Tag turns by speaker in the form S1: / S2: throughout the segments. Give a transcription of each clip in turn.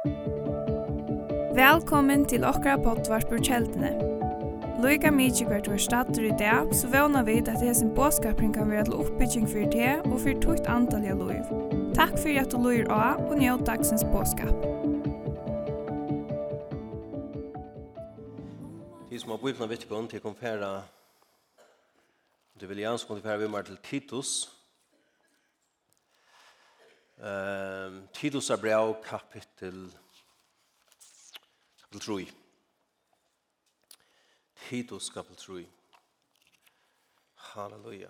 S1: Velkommen til okra pottvarpur kjeldene. Loika mykje hvert var stater i dag, så vana vi at hesen båskapring kan være til oppbygging for det og for tukt antall av loiv. Takk for at du loir av og njød dagsens båskap.
S2: De som har bøyblna vittbund, til konfera, færa, det vil jeg anskånd vi mer til Titus, Um, Titus brev kapittel kapitel 3. Titus kapittel 3. Halleluja.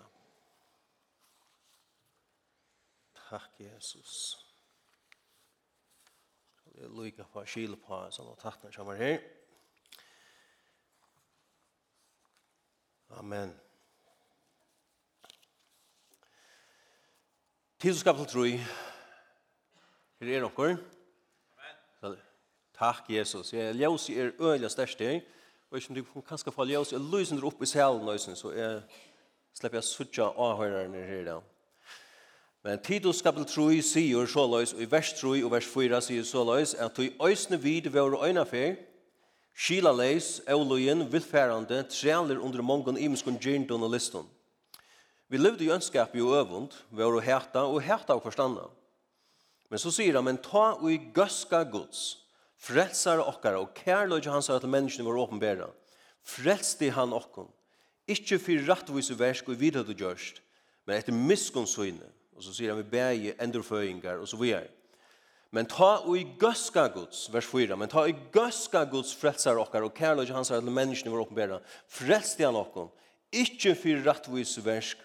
S2: Takk, Jesus. Jeg lykker på skil på sånn at tattene kommer her. Amen. Titus kapittel 3. Her er dere. Amen. Takk, Jesus. Jeg ljøs i er øyla største. Og ikke om du kan skal få ljøs, jeg lyser opp i selen, så jeg slipper jeg suttja avhørerne her da. Men Titus kapitel 3 sier så løs, og i vers 3 og vers 4 sier så løs, at du i øsne vid ved våre øyne fer, skila leis, euløyen, vilfærande, trealer under mongon imenskon gjerndon og liston. Vi levde i ønskap i øvund, ved våre herta og herta og forstanda. Men så sier han, men ta og i gøska gods, frelsar okkara, og kærløy hans sa at menneskene var åpenbæra. Frelste han okkon, ikkje for rattvise versk og videre du gjørst, men etter miskonsyne, og så sier han vi bæge endurføyingar, og så videre. Men ta og i gøska gods, vers 4, men ta og i gøska gods frelsar okkar, og kærløy hans sa at menneskene var åpenbæra, frelste han okkon, ikkje for rattvise versk,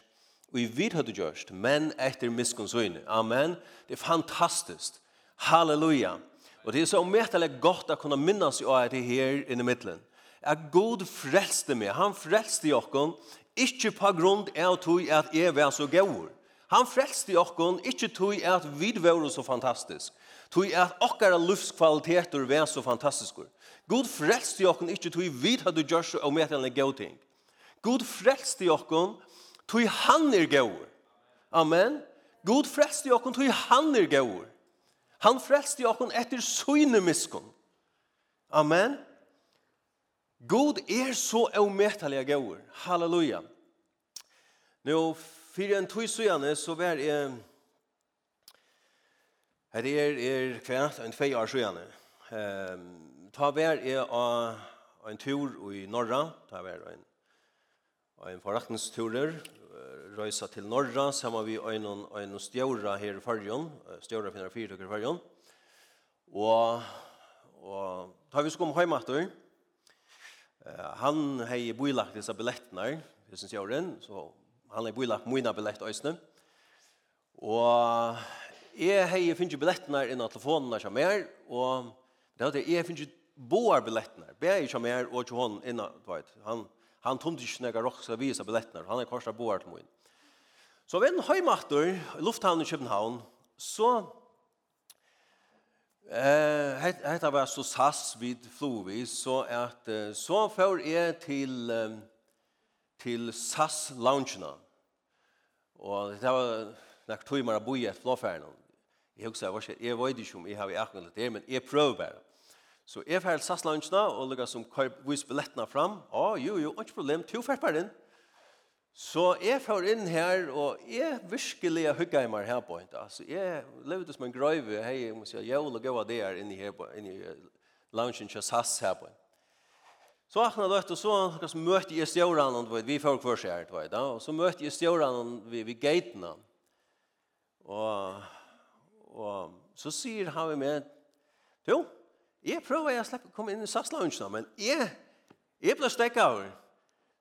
S2: vi vid du gjort, men etter miskunnsøyne. Amen. Det er fantastiskt. Halleluja. Og det er så omettelig godt å kunne minnes jo at det her inne i midtelen. At God frelste meg. Han frelste jokken, ikke på grunn av tog at jeg var så gøy. Han frelste jokken, ikke tog at vi var så fantastisk. Tog at okkara livskvaliteter var så fantastiske. God frelste jokken, ikke tog vi hadde gjort så omettelig gøy ting. God frelste jokken, Tui han er gaur. Amen. God frelste jokken, tui han er gaur. Han frelste jokken etter søgne miskon. Amen. God er så omettelig gaur. Halleluja. Nå, fyrir en tui søgjane, så var jeg... Her er, er kvært en fei år sjøene. Ehm, ta vær er en tur i Norra, ta vær en en forretningsturer, røysa til Norra, saman vi øynon, øynon stjåra her i fargen, stjåra finner fyrtøkker i fargen. Og, og da vi skom hjemme etter, han hei boilagt disse billettene, hvis han stjåren, så han hei boilagt mine billett øyne. Og jeg hei finner billettene innan telefonen som er, og det er at jeg finner boar billettene, be jeg som er og til hånden innan, du vet, han Han tomte ikke når jeg råkse å vise billettene. Han er korset boer til min. Så ved en høymatter i lufthavnen i København, så eh, hetta var så sass vid Flovis, så, at, uh, så får jeg til, um, til SAS-loungene. Og det var når tog meg å bo i et flåferden. Jeg husker, jeg var ikke, jeg var ikke om jeg har akkurat det, men jeg prøver bare. Så jeg får sas lunchna og lukka som vis billettene fram. Å, oh, jo, jo, ikke problem, to fært bare inn. Så jeg får inn her, og jeg virkelig er hygga i meg her på en dag. Så jeg levde som en grøyve, hei, jeg må si, jeg vil gå av det her inne her på, inne i lunchen til sas her på en. Så akkurat løtt, og så lukka som møtte jeg stjåranen, vi får hver seg her, da. Og så møtte jeg stjåranen ved, ved gatene. Og, og så sier han med, jo, Jeg prøver jeg slipper komme inn i satsloungen, men jeg, jeg ble stekket av.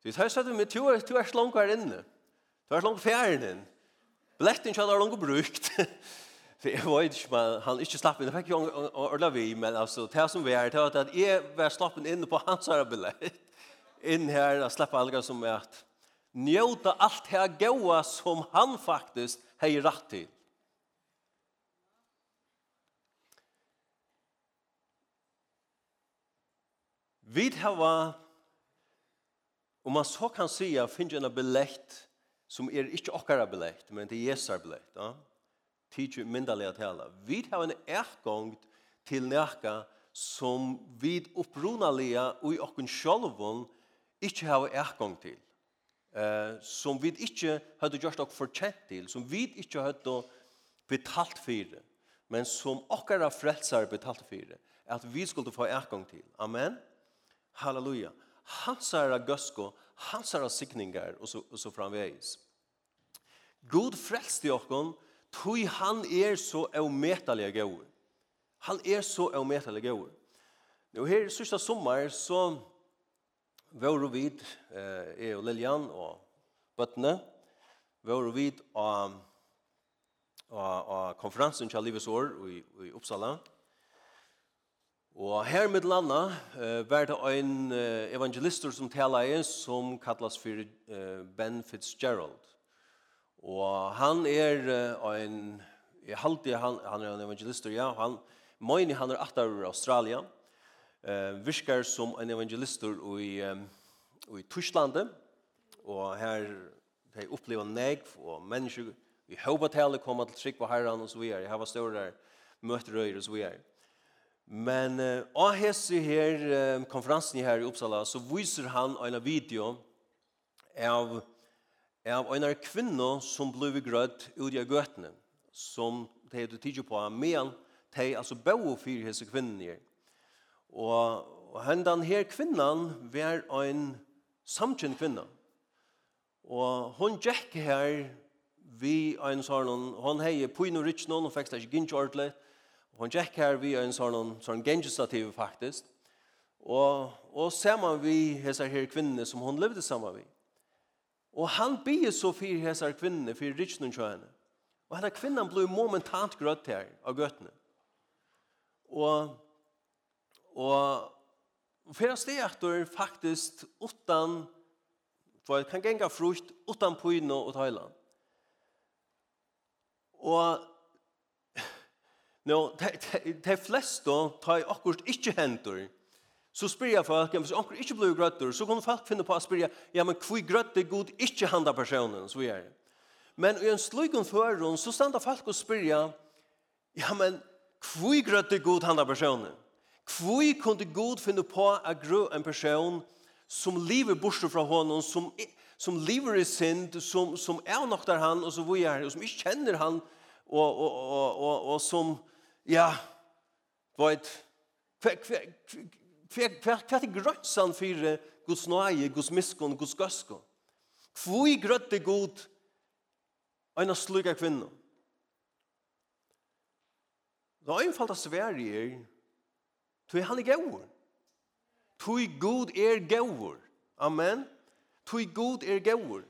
S2: Så jeg sa til meg, du er, du er slank her inne. Du er slank fjæren inn. Bletten kjønner er langt brukt. Så jeg var ikke, men han ikke slapp inn. Jeg fikk jo ordla vi, men altså, det som vi er, det var at jeg var slapp inn på hans arbeid. Inn her, og slapp alga som er at njøte alt her gode som han faktisk har rett til. Vi har, om man så kan säga, finns en billett som er ikke okkara billett, men det er Jesar billett. Ja? Tidsi myndaliga tala. Vi har en ergang til näka som vi upprunaliga og i åkken sjolvon ikkje har ergang til. Eh, som vi ikkje hadde gjort och fortjent til, som vi ikkje hadde betalt fyrir, men som okkara frälsar betalt fyrir, at vi skulle få ergang til. Amen. Halleluja. Hansara gøsko, hansara sikningar, og så, og så framvegis. God frelst i okkon, tog han er så avmetalige gauer. Han er så avmetalige gauer. Nå her sørste sommer, så var vi, eh, jeg og Lilian og Bøttene, var vi av, av, av konferansen til livets år i, i Uppsala, og Og her med landa uh, var det en uh, evangelister som tala i som kallas for uh, Ben Fitzgerald. Og han er uh, en, jeg halte han, han er en evangelister, ja, han, Moini han er atar ur Australia, uh, virkar som en evangelister i, um, i Torslandet, og her de opplever neg og mennesker i hovetallet koma til trygg på herren og så videre, jeg har vært større møterøyer og så videre. Men uh, av hese her um, konferansen her i Uppsala så viser han en video av, av en kvinne som ble grøtt ut i gøtene som de hadde tidlig på men de altså bo for hese kvinnen her. Og, og hendan her kvinnan var en samkjent kvinna. Og hon gikk her vi en sånn, hon hei på inn og rytsen, hon fikk det ikke gint ordentlig, hon gikk her vi en sånn, sånn gengestativ faktisk, og, og man vi hessar her kvinnene som hon levde sammen vi. Og han bygde så fyrir hessar kvinnene, fyrir ritsnum kjø henne. Og henne kvinnan ble momentant grøtt her av gøttene. Og, og fyrir stegaktor faktisk utan, for jeg kan genga frukt utan pyno og Thailand. Og Nå, de fleste tar akkurat ikke hendur. Så spyr jeg folk, hvis akkurat ikke blir grøtter, så kan folk finne på å spyr ja, men hvor grøtter god ikke handa personen, så er. Men i en slukken føren, så stender folk og spyr ja, men hvor grøtter god handa personen? Hvor kunne god finne på å grø en person som lever bortsett fra honom, som, som lever i synd, som, som er nokter han, og så vi er, og som ikke kjenner han, og, og, og, og, og som ja, vet, hver, hver, hver, hver, hver er grønnsan for Guds nøye, Guds miskon, Guds gøskon? Hvor er grøtte god en av slukka kvinna? Det er einfalt av Sverige er, tog han er gaur. Tog god er gaur. Amen. Tog god er gaur.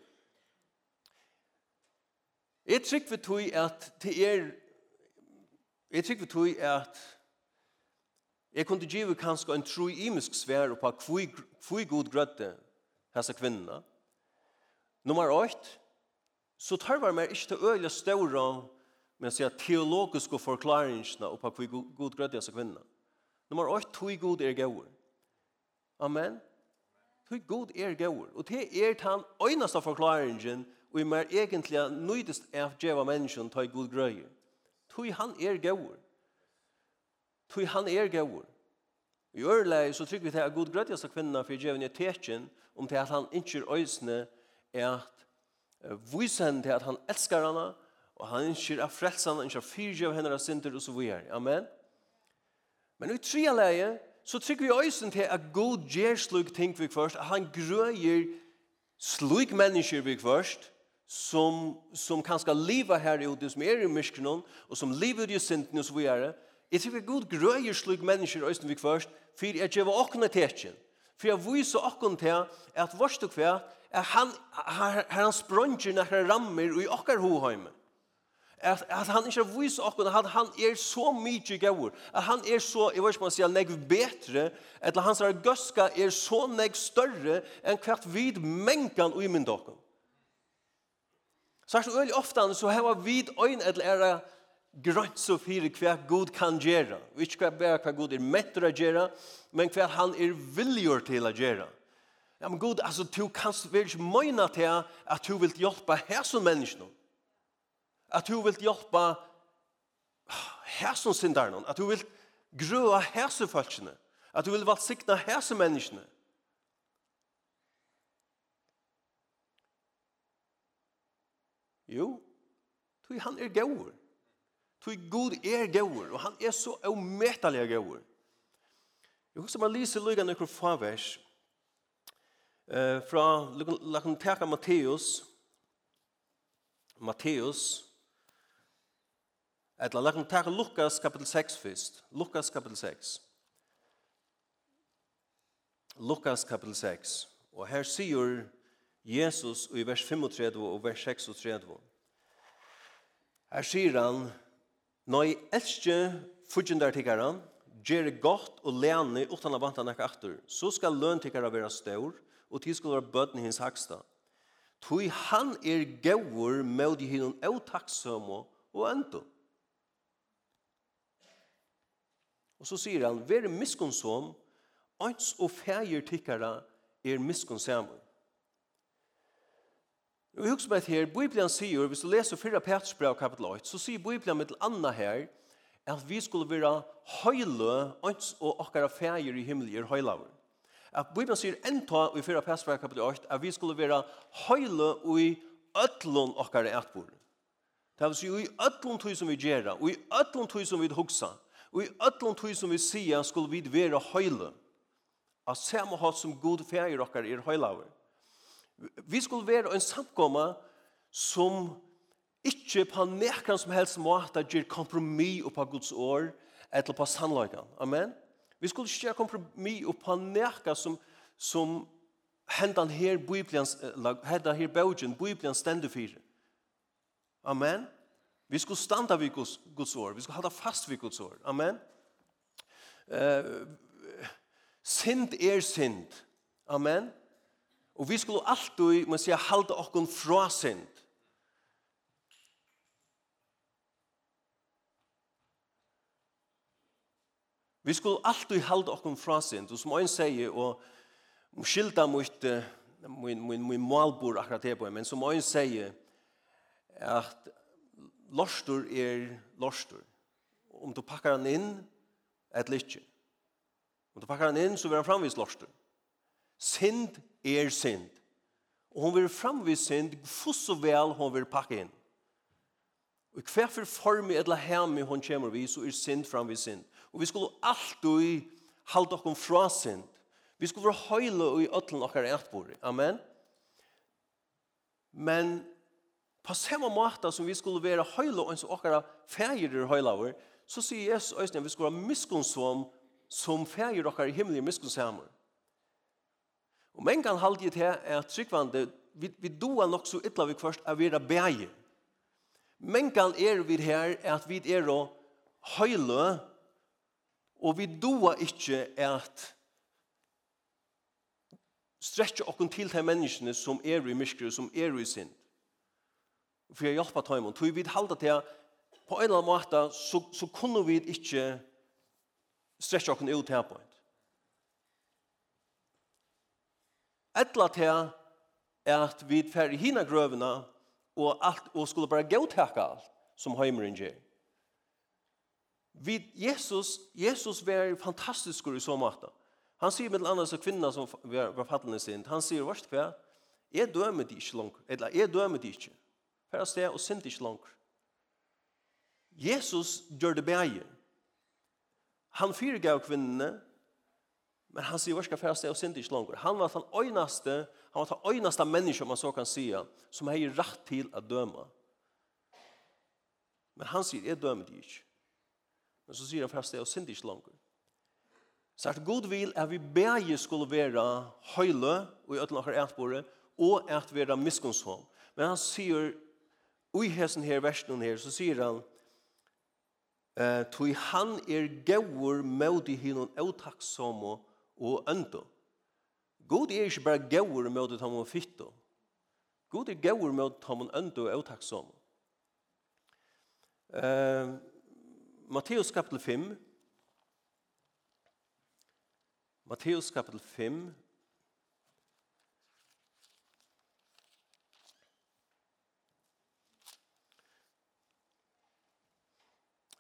S2: Jeg trykker vi tog at det er Jeg tykker vi tog at jeg kunne give kanskje en tro imisk svær på hvor god grøtte hese kvinnerne. Nummer 8, så tar vi meg ikke til øyelig større med å si teologiske forklaringene på hvor god grøtte hese kvinnerne. Nummer 8, tog god er gøyere. Amen. Tog god er gøyere. Og det er den øyneste forklaringen og i mer egentlig nøydest av djeva gjøre menneskene tog god grøyere. Tui han er gaur. Tui han er gaur. I ørlei så trykker vi til at god grødjas av kvinna for djevn i tekjen om til at han ikke øysene er at vysen til at han elskar henne og han ikke er frelst henne, ikke er fyrtjøv henne av synder og så videre. Amen. Men i tria leie så trykker vi øysen til at god gjer slug ting vi først, at han grøyer slug mennesker vi først, som, som kan ska leva här i det som är i myskene, och som lever i synden och så vidare. jeg tror vi god gröjer slug människor i Østen vi først, for jeg gjør åkne tecken. För jag visar åkne till att vårt och hver, at han, her, han han när han rammer i åkar hoheim. Att, att han inte visar åkne, att han är så mycket gøyere, Att han är så, jeg vet ikke om han sier, negv betre, hans göska är så negv större än kvart vid mänkan och i min døkken. Så er det veldig ofte så har vi øyn eller ære grønt så fire hva Gud kan gjøre. Ikke hva bare hva Gud er metter å gjøre, men hva han er villig til å gjøre. Ja, men Gud, altså, du kan vel ikke møyne til at du vil hjelpe her som menneskene. At du vil hjelpe her som synderne. At du vil grøa her som folkene. At du vil valsikne her som. Jo, tog han er gaur. Tog god er gaur, og han er så ometalig gaur. Jeg husker man lyser lyga nøkker favers eh, fra Lakonteka Matteus Matteus Etla, la kan taka Lukas kapitel 6 først. Lukas kapitel 6. Lukas kapitel 6. Og her sier Jesus i vers 35 og vers 36. Her sier han, Nei, elskje fudgjendar tikkaran, gjere godt og leane utan av vantan ekka aktor, så skal løn tikkara vera stor, og tid skal være bøtten hins haksta. Toi han er gaur med i hinun au og endo. Og så sier han, Vere miskonsom, ans og feir tikkara er miskonsamon. Og husk meg her, Bibelen sier, hvis du leser 4 Petersbrev kapitel 8, så sier Bibelen mitt anna her, at vi skulle være høyle, ans og akkara feir i himmelier høylaver. At Bibelen sier enta i 4 Petersbrev kapitel 8, at vi skulle være høyle og i øtlån akkara etbord. Det vil si, i øtlån tog som vi gjør, og i øtlån tog som vi hugsa, og i øtlån tog som vi sier, skulle vi være høyle. At samme hatt som god feir akkara er høylaver. Vi skulle være en samkomma som ikke på nekran som helst måte gjør kompromis på Guds år eller på sannløygan. Amen. Vi skulle ikke gjøre kompromis på nekran som, som hendan her Bibelen, hendan her Bøgen, Bibelen stender for. Amen. Vi skulle standa vid Guds, Guds år. Vi skulle halda fast vid Guds år. Amen. Uh, sind er sind. Amen. Amen Og vi skulle alltid, man sier, halda okkon fra synd. Vi skulle alltid halda okkon fra synd. Og som ein sier, og skilda mot min, min, min malbor akkurat det på, men som ein sier, at lorstur er lorstur. Om du pakkar han inn, et litt. Om du pakkar han inn, så vil han framvis lorstur. Lorstur Synd er synd. Og hun vil framvis synd, for så vel hun vil pakke inn. Og hver for form i eller hemme hun kommer vi, så er synd framvis synd. Og vi skulle alltid halde oss fra synd. Vi skulle være høyle i øtlen okkar etbord. Amen. Men på samme måte som vi skulle være høyle og okkar fægir i høylaver, så sier Jesus at vi skulle være miskunnsom som fægir okkar i himmelen miskunnsammer. Og men kan halde til at tryggvande, vi, vi doa nok så ytla vi først av vera bæge. Men kan er vi her at vi er å høyle, og vi doa ikkje at stretja okkun til de menneskene som er i myskru, som er i synd. For jeg hjelper tøymon. Tøy vi halda til på en eller annen måte så, så kunne vi ikkje stretja okkon ut her på. Etla til at vi fer i hina grøvene og, alt, og skulle bare gautakka alt som heimeren gjør. Vi, Jesus, Jesus var fantastisk i så måte. Han sier med annars så kvinna som var, var fattende sin, han sier verst hva, jeg dømer de ikke langt, eller jeg dømer de ikke. Færre sted og sint ikke langt. Jesus gjør det beie. Han fyrirgav kvinnene, Men han sier, hva skal fære og synd ikke langer? Han var den øynaste, han var den øynaste menneske, om man så kan sige, som har rett til å døme. Men han sier, jeg dømer det ikke. Men så sier han fære og synd ikke langer. Så at god vil er vi begge skulle være høyle, og i øtlen av etbordet, og at være miskunnshånd. Men han sier, i hessen her, versen her, så sier han, Eh, tui han er gaur mødi hinun autakssomo og ønto. God er ikke bare gauur med at han fytto. God er gauur med at han ønto og taksom. Uh, Matteus kapitel 5 Matteus kapitel 5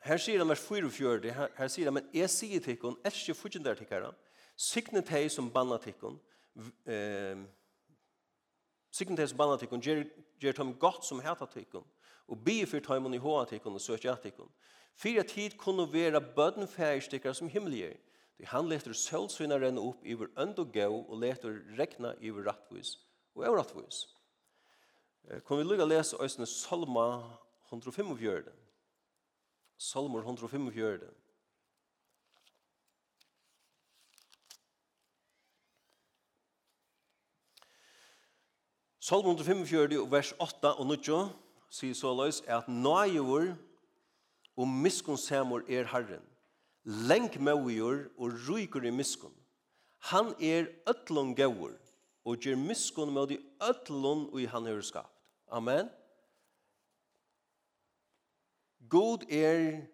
S2: Her sier han vers 44, her, her sier han, men jeg sier til henne, elsker der til henne, Signe hei som banna tikkun, eh, signe hei som banna tikkun, ger, ger tom gott som heta tikkun, og bi fyr tom i hoa tikkun og søkja tikkun. Fyra tid kunne vera bøden som himmelgjør, Det han leter solsvinna renne upp iver ønd og gau og leter rekna iver rattvis og er rattvis. Kan vi lukka lesa òsne Salma 145? Salmor 145. Salm 145, vers 8 og 9, sier så løs, er at nøyevor og miskunnsemor er Herren. Lenk møyevor og ryker i miskunn. Han er øtlån gøyvor og gjør miskunn med de øtlån og i han hører skapt. Amen. God er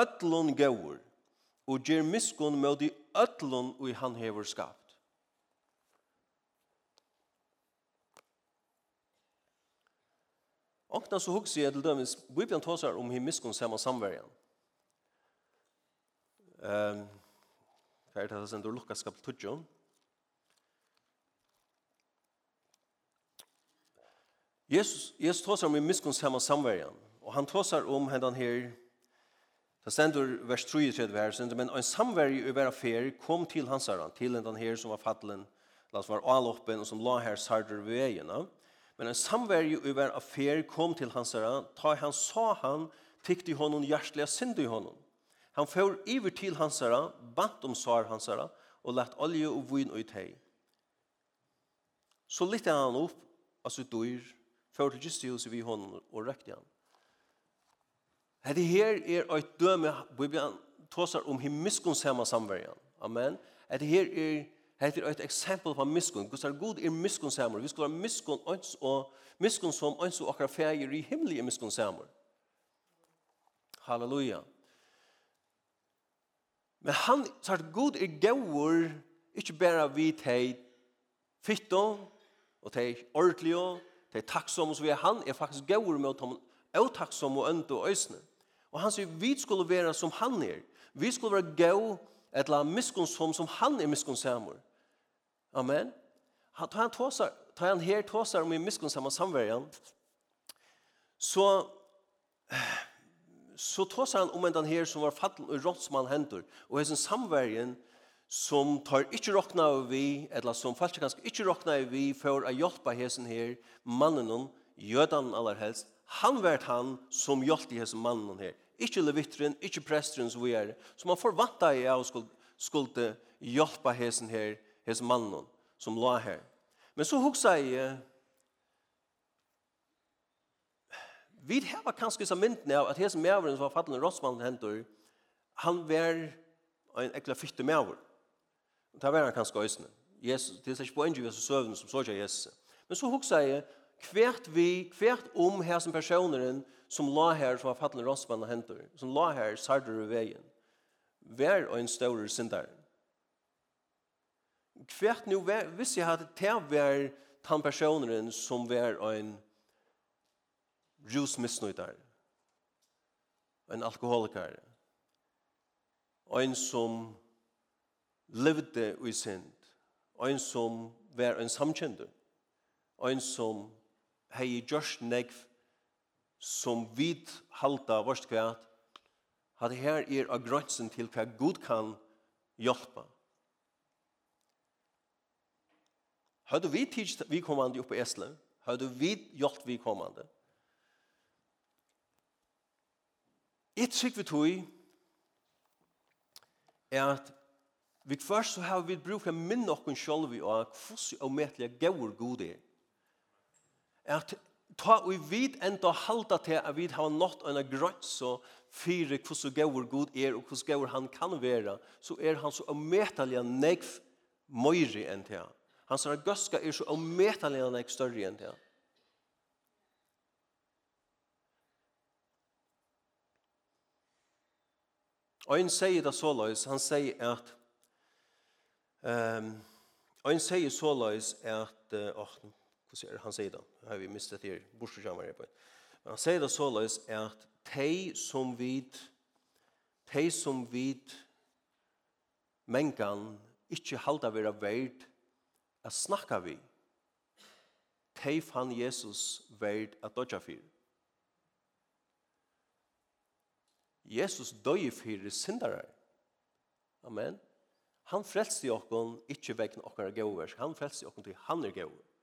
S2: øtlån gøyvor og gjør miskunn med de øtlån og i han hører skapt. Onkna så hugsi jeg til dømes, Bibelen tåsar om himmiskon saman samverjan. Um, hva er det som du lukka skap? Jesus, Jesus tåsar om himmiskon saman samverjan, og han tåsar om hendan her, Det stendur vers 33 her, stendur, men en samverje i vera fer kom til hans til hendan her som var fattelen, lass som var aloppen, og som la her sardur ved egena. Ja? Men en samvärje över fer kom til hans herre. Ta han sa han fick de honom hjärtliga synd i honom. Han får iver til hans herre, bant om sar hans herre og lät olja och vin ut hei. Så lite han upp altså dyr får til just hos vi honom og räckte han. Hette her er ett døme, Bibelen tåsar om himmelskons hemma samverjan. Amen. Hette her er Hetta er eitt eksempel på miskunn. Gud er god er miskunn samur. Vi skal vera miskunn eins og miskunn som eins og okkar í i er miskunn samur. Halleluja. Men han sagt god er gaur ikkje berre vi tei fitto og tei ordlio, tei takksom og så vi han er faktisk gaur med tom og takksom og ønt og øysne. Og han sier vi skulle være som han er. Vi skulle være gaur Etla miskunnsom som han er miskunnsamur. Amen. Han tar han tåsar, tar han her tåsar om i miskunnsamma samverjan. Så så tåsar han om en den her som var fattel og råtsmann hendur. Og hans samverjan som tar ikkje rokna av vi, eller som falsk kanskje ikkje rokna av vi for å hjelpa hesen her, mannen, jødan aller helst, han vært han som hjelpte hesen mannen her ikke levitteren, ikke presteren som vi er. Så man forvanta i av skulle, skulle hjelpe hesen her, hesen mannen som la her. Men så hugsa jeg, vi har kanskje så myndene av at hesen mæveren som var fattende rådsmannen hentur, han var en ekla fytte mæver. Og det var han kanskje øysene. Jesus, det er ikke på en Jesus søvn som så ikke Jesus. Men så hugsa jeg, hvert vi, hvert om her som personeren, som la her, som var fattelig råsmann og hentur, som la her, sardur i veien, vær og en større syndar. Kvært nu, hvis jeg hadde til vær tan personen som vær og en rusmissnøytar, en alkoholikar, en som levde i synd, en som vær en samkjendur, en som hei gjørst negv som vid halda vårt kvæt, at det her er av grønsen til hva Gud kan hjelpe. Har du vidt tidst vi kommande oppe i Esle, Har du vidt hjulpet vi kommande. Et sikker vi tog er at vi først så har vi bruk for å minne oss selv og hvordan og metelig gaur god er. At ta og vid enda halda til at vi har nått en så fyrir hvordan gaur god er og hvordan gaur han kan være, så er han så ometallig negv møyri enn til. Hans ragøska er så ometallig negv større enn til. Og en sier det han sier at um, og en sier er at uh, oh, så han säger då, har vi mistet det här, på. Men han säger då er att de som vid, de som vid mänkan ikke halda vera verd a snakka vi, de fann Jesus verd at dodja fyr. Jesus døy fyrir syndarar. Amen. Han frelste okkon ikkje vegna okkara gauversk, han frelste okkon til han er gauversk.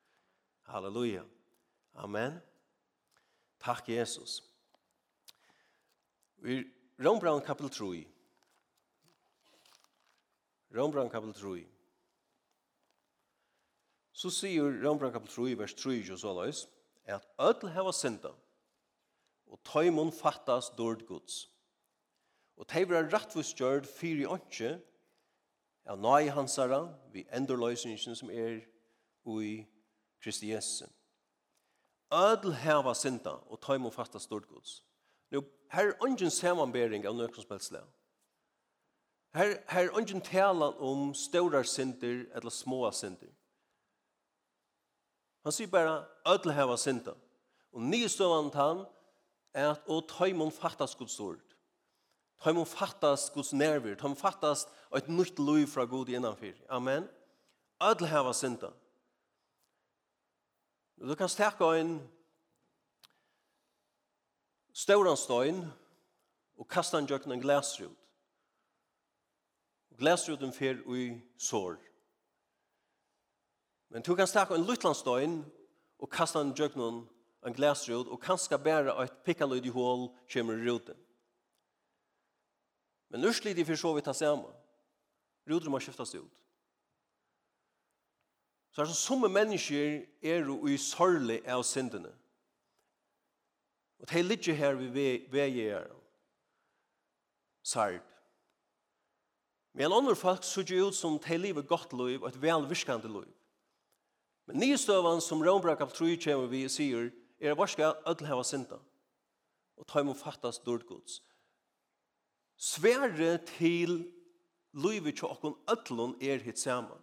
S2: Halleluja. Amen. Takk, Jesus. Vi Rombrand kapitel 3. Rombrand kapitel 3. Så sier Rombrand kapitel 3, vers 3, jo så løs, at ødel heva synda, og tøymon fattas dård gods. Og teivra rattvis gjørd fyri åndsje, av nøy hansara, vi endorløysingen som er ui Kristi Jesu. Ødel heva synda og taim og fatta stortgods. Nu, her er ungen samanbering av nøkken spelslega. Her, her er ungen tala om stårar synder eller små synder. Han sier bare ødel heva synda. Og nye støvandet han er at og taim og fatta stortgods. Har man fattast Guds nerver, har man fattast et nytt liv fra Gud innanfyr. Amen. Ödel hava synda. Og du kan stekke en stauranstøyn og kasta en jøkken en glasrut. Glasruten fer ui sår. Men du kan stekke en lutlandstøyn og kasta en jøkken en glasrut og kanskje bæra et pikkaløyd i hål kjemmer ruten. Men urslig de for så vidt ta samme. Ruten må skiftas ut. Så er det som mennesker er jo i sørlig av syndene. Og det er litt her vi veier sørg. Men andre folk ser jo ut som det livet godt liv og et velvirkende liv. Men nye støvene som Rønbrak av tro kommer vi sier er at varska ødel hava synda og ta imot fattas dårdgods. Sverre til livet til åkken ødelen er hitt sammen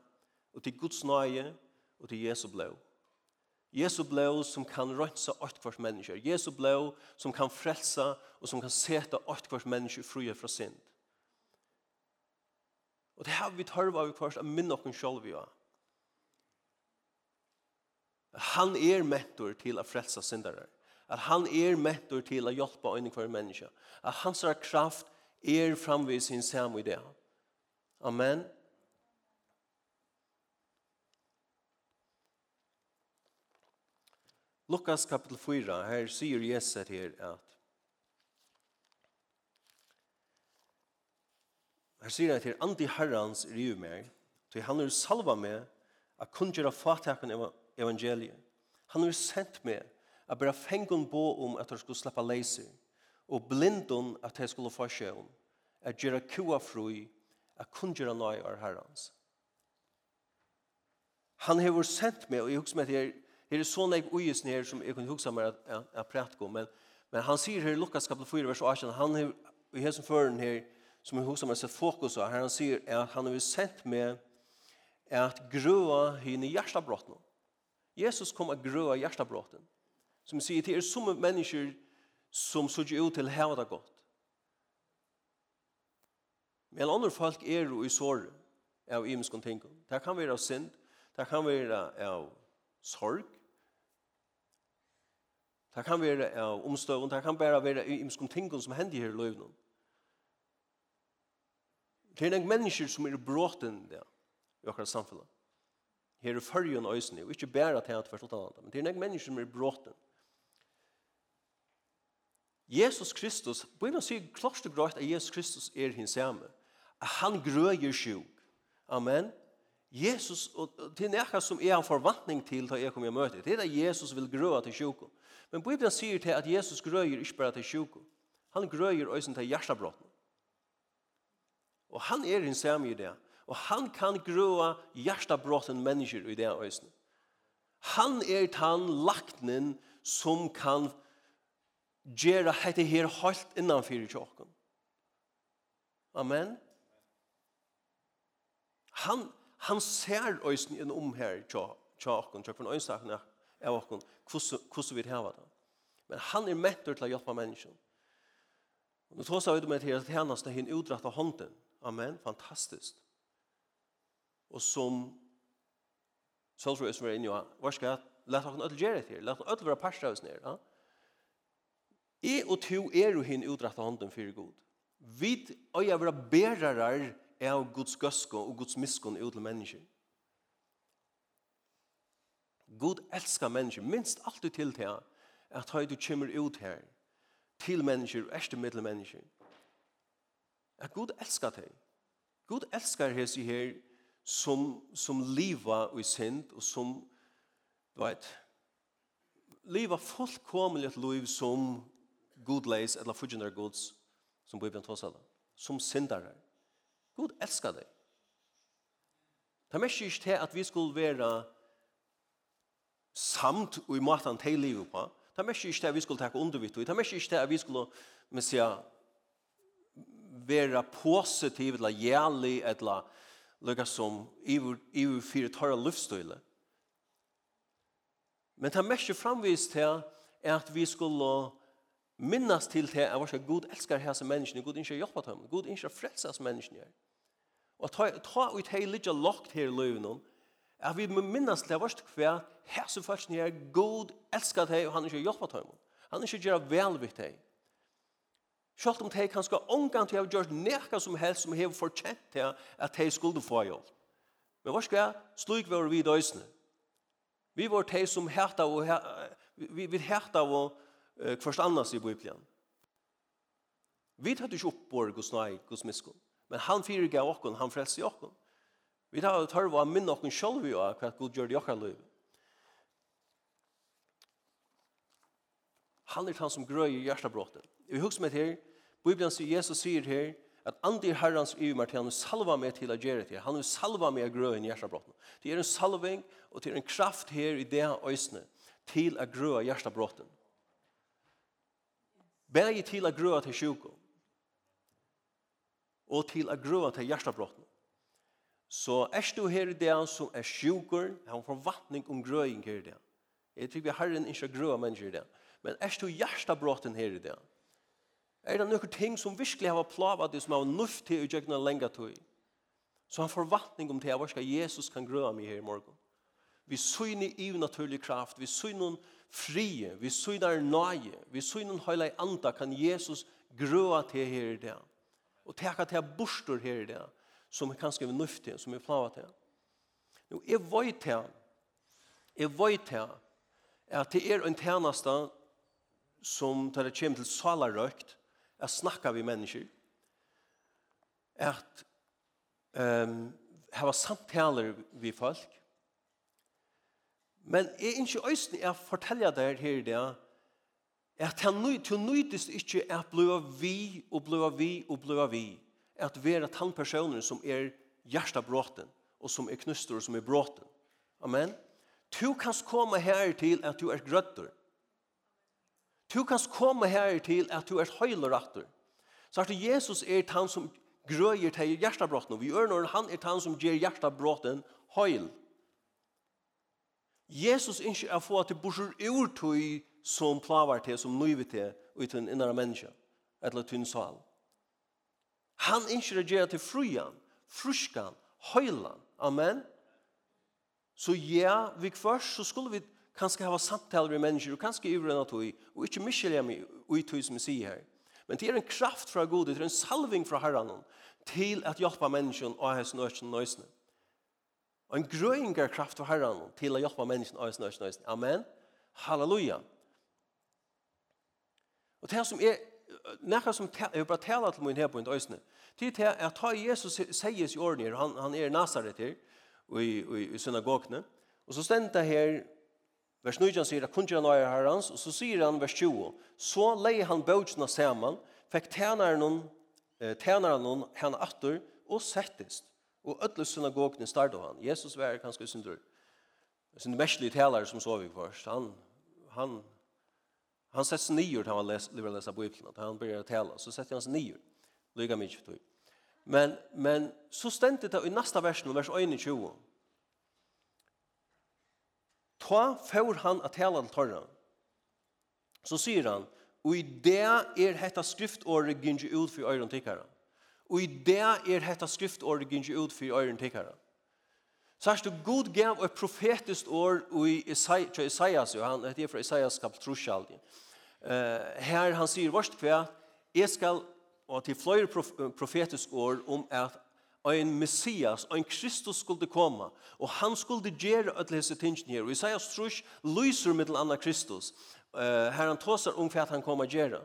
S2: og til Guds nøye og til Jesu blod. Jesu blod som kan rønsa åt kvart mennesker. Jesu blod som kan frelsa og som kan seta åt kvart mennesker frie fra synd. Og det har vi tørva av kvart av minne okken sjolv vi har. Han er mentor til å frelsa syndere. At han er mentor til å hjelpa øyne hver menneske. At hans kraft er framvis sin samme idé. Amen. Amen. Lukas kapitel 4, her sier Jesus her at Her sier at til andi herrans riv meg, til han er salva meg at kunngjera fatakon evangeliet. Han er sendt meg at bare fengon bo om at han skulle slappa leise, og blindun at han skulle få sjøen, at gjera kua frui, at kunngjera nøy av herrans. Han har sendt meg, og jeg husker meg til Det er sånne jeg uges nere som jeg kunne huske meg at jeg prater om, men, men han sier her i Lukas kapitel 4, vers 18, han har i hesen føren her, som jeg husker meg sett fokus av, her han sier at han har sett med at grøa henne hjertabrottene. Jesus kom og grøa hjertabrottene. Som sier, det er som mennesker som sier ut til hva det godt. Men andre folk er jo i såret av imenskene ting. Det kan være av synd, det kan være av sorg, Det kan være av omstøvende, det kan bare være i imskom tingene som hender her i løvene. Det er en mennesker som er bråten der, i akkurat samfunnet. Her er førjen og øsene, og ikke bare til at hvert og annet, men det er en mennesker som er bråten. Jesus Kristus, Bibelen sier klart og greit at Jesus Kristus er hans hjemme. Han grøyer sjuk. Amen. Jesus, og det er nekka som er en forvantning til da jeg kommer i møte. Det er at Jesus vil grøa til sjuko. Men Bibelen sier til at Jesus grøyer ikke bare til sjuko. Han grøyer også til hjertabrotten. Og han er en samme i det. Og han kan grøa hjertabrotten mennesker i det også. Han er tan laknen som kan gjøre dette her helt innanfyr i Amen. Han han ser øysen en om her, tja, tja okkon, tja øynsakene av okkon, hvordan vi har det. Men han er mettur til å hjelpe mennesken. Og nå tås jeg ut med til at hennes er hinn utdratt av hånden. Amen, fantastisk. Og som Sølsrøy som er inne i, hva skal jeg, let okkon ødel gjøre til, her, let ødel være parst av oss ned. ja? I og to er jo hinn utdratt av hånden for god. Vi øya vera berarar er av Guds gøske og Guds miskunn ut til mennesker. Gud elskar mennesker, minst alltid til til at høy du kommer ut her til mennesker erste middel mennesker. At Gud elskar deg. Gud elskar hans i her som, som liva og i sind og som, du vet, liva fullkomlig et liv som Gud leis eller fudgener Guds som Bibelen tås alla, som syndare. God elskar deg. Det er mest ikke til at vi skulle være samt og i maten til livet på. Det er mest ikke til at vi skulle takke undervitt. Det er mest ikke til at vi skulle, men sier, være positiv eller jævlig eller lukka som i iver fire tørre luftstøyle. Men det er mest framvist til at vi skulle minnas til det at varska god elskar hese menneskene, god innskjer hjelpa dem, god innskjer frelses menneskene. Og ta, ta ut hei litt lagt her i løven, at vi minnas til varska hva hese folkene er god elskar hei og han innskjer hjelpa dem. Han innskjer gjerra velvikt hei. Sjalt om de kan skal omgang til å gjøre nekka som helst som har fortjent til at de skulle få hjelp. Men hva skal jeg? Slik var vi i døysene. Vi var de som herta og vi, vi herta og kvart annars i Bibelen. Vi tar ikke opp vår Guds nøy, Guds miskunn. Men han fyrirgav okkon, han frelser okkon. Vi tar et hørve av minne okkon sjølv vi av hva Gud gjør i okkar liv. Han er han som grøy i hjertabråten. Vi husker med her, Bibelen sier, Jesus sier her, at andir herrans i meg til han salva meg til å gjøre det. Han vil salva meg av grøy i hjertabråten. Det er en salving, og det er en kraft her i det øsne til å grøy i hjertabråten. Bæg til å grøa til sjuko og til å grøa til hjertabrotten. Så er du her i det som er sjuker, har en forvattning om grøying her i det. Jeg tror vi har en ikke grøy mennesker i det. Men er du hjertabrotten her i det? Er det noen ting som virkelig har plavet det som har nøft til å gjøre lenge til? Så han forvattning om det, hva skal Jesus kan grøa meg her i morgen? Vi syne i naturlig kraft, vi syne frie, vi synar nøye, vi synar høyla i anda kan Jesus grøa til her i det. Og teka til bostor her i det, som er kanskje vi nøyft til, som er plava til. Nå, jeg veit til, jeg veit til, at det er en tjeneste som tar det kjem til salarøkt, at snakka vi mennesker, at um, hava samtaler vi folk, Men jeg er ikke øyne jeg forteller deg her i det, at han nøy, til nøydes ikke at bløy vi, og bløy vi, og bløy vi, at vi er at han personer som er hjertabråten, og som er knuster, og som er bråten. Amen. Du kan komme her til at du er grøtter. Du kan komme her til at du er høylerattor. Så at Jesus er han som grøyer til hjertabråten, og vi ørner han er han som gjør hjertabråten høylerattor Jesus ikke er få at det borsur ur som plavar til, som nøyver til, ut en innere menneske, eller tunn sal. Han ikke reagerer til frujan, fruskan, høylan, amen. Så ja, vi først, så skulle vi kanskje hava samtaler med mennesker, og kanskje ivre enn at vi, og ikke miskjelja meg ui tog som vi sier her. Men det er en kraft fra Gud, det er en salving fra Herren, til at hjelpe menneskene og hans nøysen nøysene. Og en grøyngar kraft for herran til å hjelpe mennesken av sin øyne. Amen. Halleluja. Og det som er, nekka som jeg bare taler til min her på en øyne, det er at ta Jesus sies i årene, han, han er Nazaret her, i, i, i synagogene, og så stendte her, vers 9 sier, kunde han er herrans, og så sier han vers 20, så leie han bøtjene sammen, fikk tænaren noen, tænaren noen, henne atter, og settest. Og ödle synagogene startet han. Jesus var kanskje synder, sin mestlige taler som så vi først. Han, han, han sett seg nyer til han les, lever lese Bibelen. Han begynner å tale, så sett han seg nyer. Lyga mye for tog. Men, men så stendte det i neste versen, vers 21. Ta får han at tala til torren. Så sier han, og i det er hetta skriftåret gynge ut for øyren tikkaren. Og i det er hetta skriftåret gynns ut for øyren tikkara. er det god gav et profetisk år i Isaias, jo, han heter fra Isaias kapel 3, Uh, her han sier vårt kvæ, jeg skal, og til flere profetisk år, om at en Messias, en Kristus skulle komme, og han skulle gjøre alle disse tingene her. Og Isaias trus lyser med til andre Kristus. Uh, her han tåser om hva han kommer gjøre.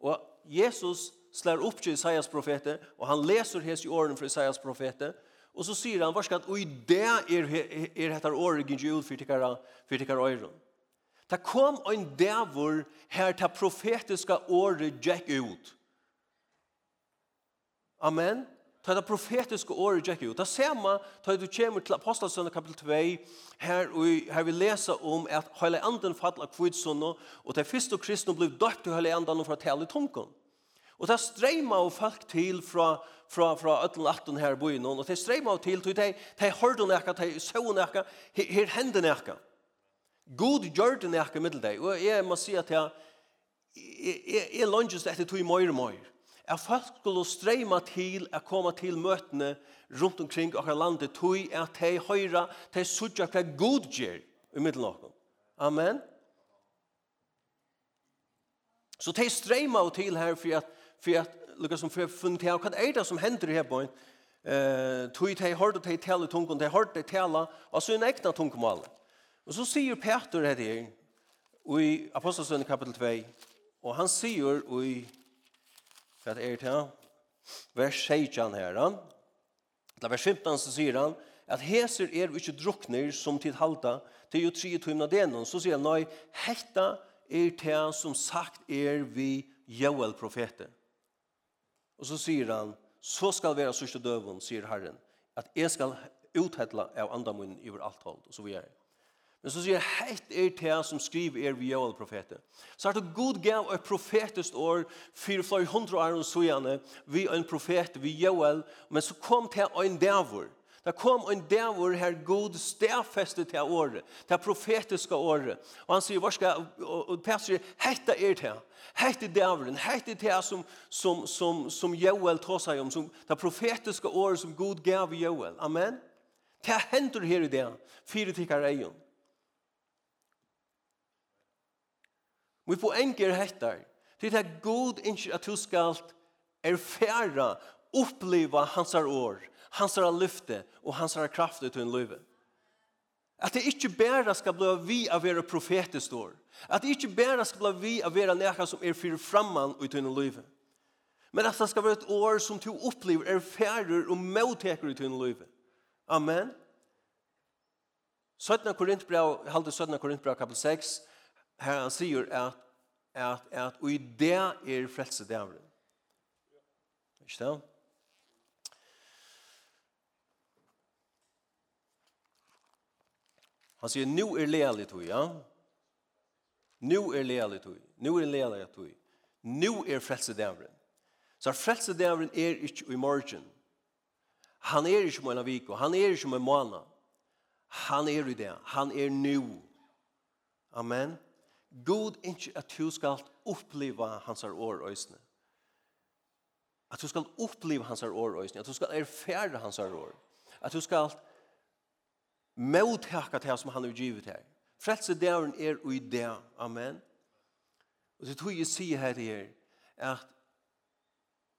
S2: Og Jesus slår upp till Isaias profete och han läser hes i åren för Isaias profete och så säger han varska att oj i det är är heter året Gud jul för tikara för tikara öron. Ta kom en dävor här ta profetiska året jack ut. Amen. Ta det profetiska året jack ut. Ta samma ta du kommer till apostlarna kapitel 2 här vi, här vi läser om att hela anden faller kvidsson och det första kristna blev döpt till hela anden och från tal i tungkon. Og det streima jo folk til fra, fra, fra ötlen atten her i byen, og det streima jo til, til de, de hørte nekka, de så nekka, her, her nekka. God gjør det nekka middel deg, og jeg må si at jeg, jeg, jeg, jeg langes etter tog møyre møyre. At folk skulle streima til at komme til møtene rundt omkring akkurat landet, tog at de høyre, de sutja hva God gjør i middel. Amen. Så de streima jo til her for at for at lukka som fyrir funnet her, hva er det som hender i på en Eh, tog tei hørte tei tale tungen, tei hørte tei tale, og så en egna tungemal. Og så sier Peter her her, i Apostelsønne kapitel 2, og han sier i, hva er det her, vers 16 her, Da vers 15 så sier han, at heser er ikke drukner som tid halda, til jo tre timna denon, så sier han, nei, hekta er det som sagt er vi Joel profeten. Og så sier han, så skal være sørste døven, sier Herren, at jeg skal uthedla av andamunnen over alt hold, og så videre. Men så sier heit er det som skriver er vi Joel profeten. Så er det god gav et profetist år, fire flere hundre år og sågjene, vi en profet, vi Joel, men så kom til en dævor, Det kom en dævor her god stedfeste til året, til profetiske året. Og han sier, hva skal, og Peter sier, hette er til, hette dæveren, hette til som, som, som, som Joel tar seg om, som, det profetiske året som god gav Joel. Amen. Det hender her i det, fire tikkar egen. Vi får enker hettar, til det er god ikke at du skal erfæra uppleva hans år, hans lyfte og hans kraft ut i livet. At det ikke bare skal bli vi av være profetisk år. At det ikke bare skal bli vi av være nekka som er fyrir framman ut i livet. Men at det skal være et år som du opplever er færre og motteker ut i livet. Amen. 17. Korintbrev, halde 17. Korintbrev kapitel 6, her han sier at, at, at, og i det er frelse dævren. Ikke det? Han sier, nu er lealig tog, ja? Nu er lealig tog. Nu er lealig tog. Nu er frelsedævren. Så frelsedævren er ikke i morgen. Han er ikke med en vik, han er ikke med en måned. Han er i det. Han er nu. Amen. God ikke at du skal oppleva hans år øsne. At du skal oppleva hans år øsne. At du skal erfære hans år. At du skal mothaka det som han har givet her. Frelse døren er og i det. Amen. Og det tror jeg sier her her at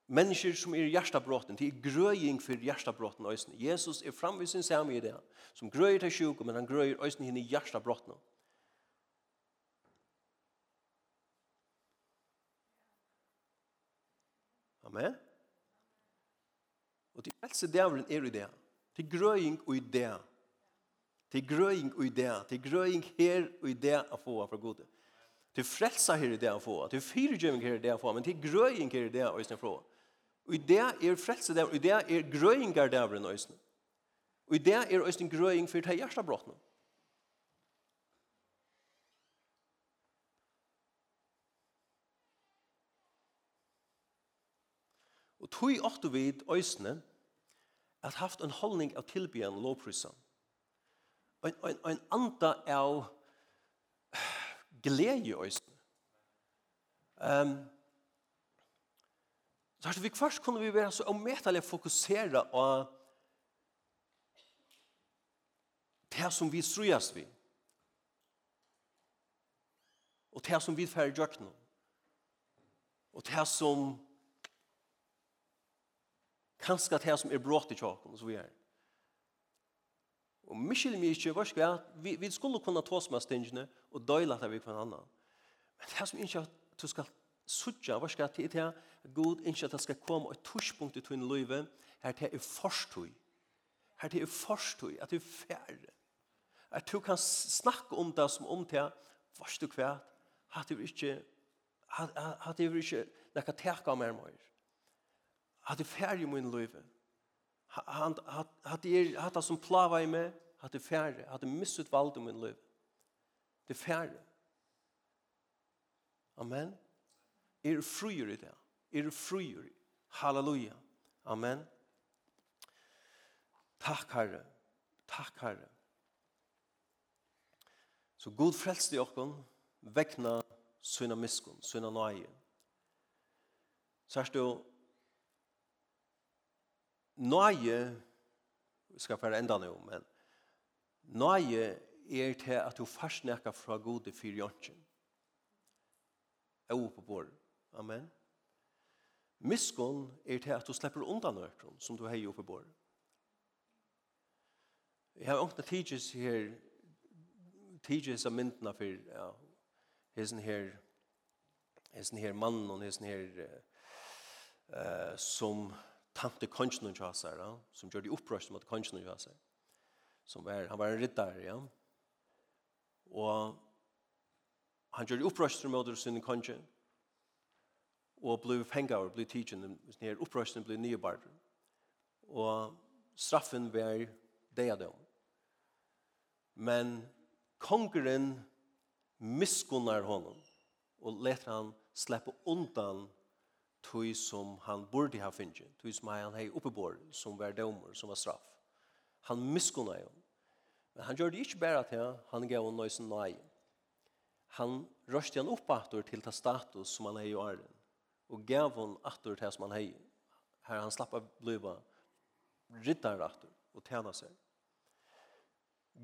S2: Mennesker som er hjertabrotten, det er grøying for hjertabrotten øyne. Jesus er framvis sin samme i det, som grøyer til sjuk, men han grøyer øyne henne i hjertabrotten. Amen? Og det frelse altså er i det. Det er grøying og i det. Til grøying og idea. Til grøying her og idea å få fra gode. Til frelsa her i det av få. Til fyrirgjøving her i det av få. Men til grøying her i det av øyne fra. Og idea er frelsa der. Og idea er grøying her der av øyne. Og idea er øyne grøying for det hjertet brått. Og tog åttu vid øysene at haft en holdning av tilbyen lovprysan en, en, en anda av glede i oss. Um, så her, vi først kunne vi være så omedelig fokusere på det som vi strøyes vi. Og det som vi færre gjør nå. Og det som kanskje det som er brått i tjokken, og så videre. Og Michel Michel, hva skal jeg? Vi, vi skulle kunne ta oss med stingene og døyla det vi på en annen. Men det er som ikke at du skal suttja, hva skal jeg til det? God ikke at det skal komme et torspunkt i tunne løyve, her til er forstøy. Her til er forstøy, at du er færre. At du kan snakke om det som om det, hva skal du kvært? at du ikke, at du ikke, nekka teka mer mer. at du færre i min løyve han hat er hat som plava i mig hade hat det missut vald min liv. Det färre amen. Er fruer i det. Er fruer halleluja. Amen. Takk herre. Takk herre. Så god frelst i okkon vekna syna miskun syna nøye. Særst du Nøye, skal fære enda nå, men nøye er til at du farsnekka fra gode fyrir jantjen. Og på bord. Amen. Miskunn er til at du slipper undan nøytron som du har oppe på bord. Jeg har ångte tidsis her, tidsis av myndene for, ja, hessen her, hessen her mannen og hessen her, uh, som, tante kongen og kjasar, ja, som gjør de opprørste mot kongen og kjasar. Som var, han var en riddar, ja. Og han gjør det opprørste mot sin kongen, og ble fengt og ble tidsen, denne opprørste ble nye barn. Og straffen var det av dem. Men kongeren miskunnar honom og leter han släppa undan tog som han borde ha finnit, tog som han hei oppebor, som var dömer, som var straff. Han miskunna jo. Men han gjør det ikke bare til, han gav hon nøysen nei. Han røste han opp atter til ta status som han hei i åren, og gav han atter til som han hei. Her han slapp av bliva riddar atter og tjena seg.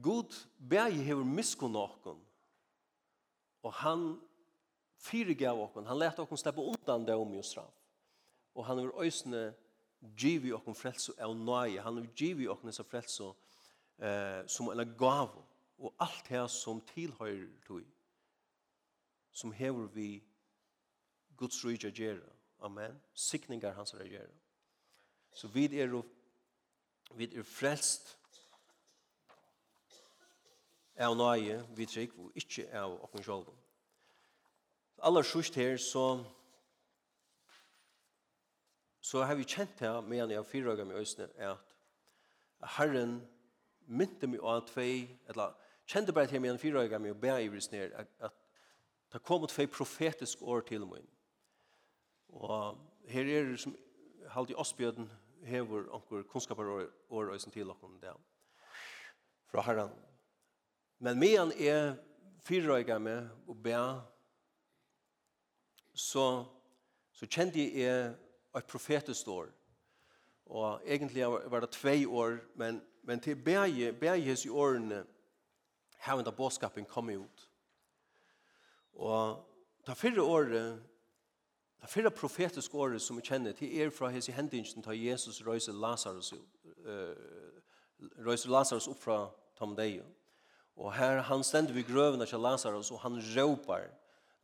S2: God bæg hever miskunna okkon, og han fyrigav okkon. Han lät okkon släppa undan det om straff. Og han har øysene givi okkon frelse av nøye. Han har givi okkon disse frelse eh, som en gav. Og alt det som tilhøyr tog, som hever vi Guds rydja gjera. Amen. Sikningar hans regjera. Så vi er, vi er frelst av nøye, vi trygg, og ikke av okkon sjolven. Aller sørst her, så så har vi kjent her, medan jeg har fyra ganger i Øsne, at Herren mynte meg av tvei, eller kjente bare til medan fyra med å be i Øsne, at, at det kom tvei profetisk år til meg. Og her er det som halde i Åsbjøden hever onkur kunnskapar år og til dere, det fra herran. Men medan er fyrrøyga med og bæ så, så kjente jeg et profetisk år. Og egentlig var det tve år, men, men til begge, begge i årene har en av båtskapen kommet ut. Og det fyrre året, det fyrre profetiske året som vi kjenner, til er fra hese hendingen til Jesus røyser Lazarus, uh, røyser Lazarus opp fra Tamdeio. Og her han stender vi grøvene til Lazarus, og han råper,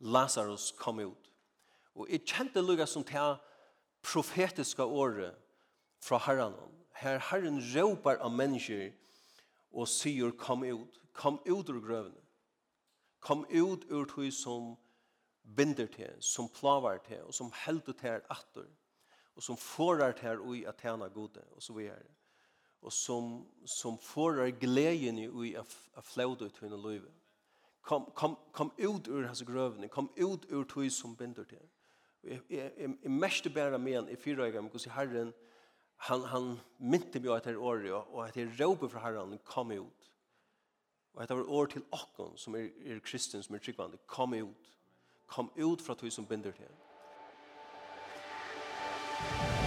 S2: Lazarus kom ut. Og jeg kjente lukka som til profetiska året fra herren. Her herren råpar av mennesker og sier kom ut. Kom ut ur grøvene. Kom ut ur tog som binder til, som plavar til, og som helder til atter, og som forar til ui at tjena gode, og så videre. Og som, som forar gleden ui at flaude ut henne løyve. Kom, kom, kom ut ur hans grøvene, kom ut ur tog som binder til jeg mest bare med en i fire øyne, men hvordan Herren, han, han mynte meg etter året, og at jeg råpet fra Herren kom ut. Og etter år til åkken, som er, er kristen, som er tryggvande, kom ut. Kom ut fra tog som binder til. Amen.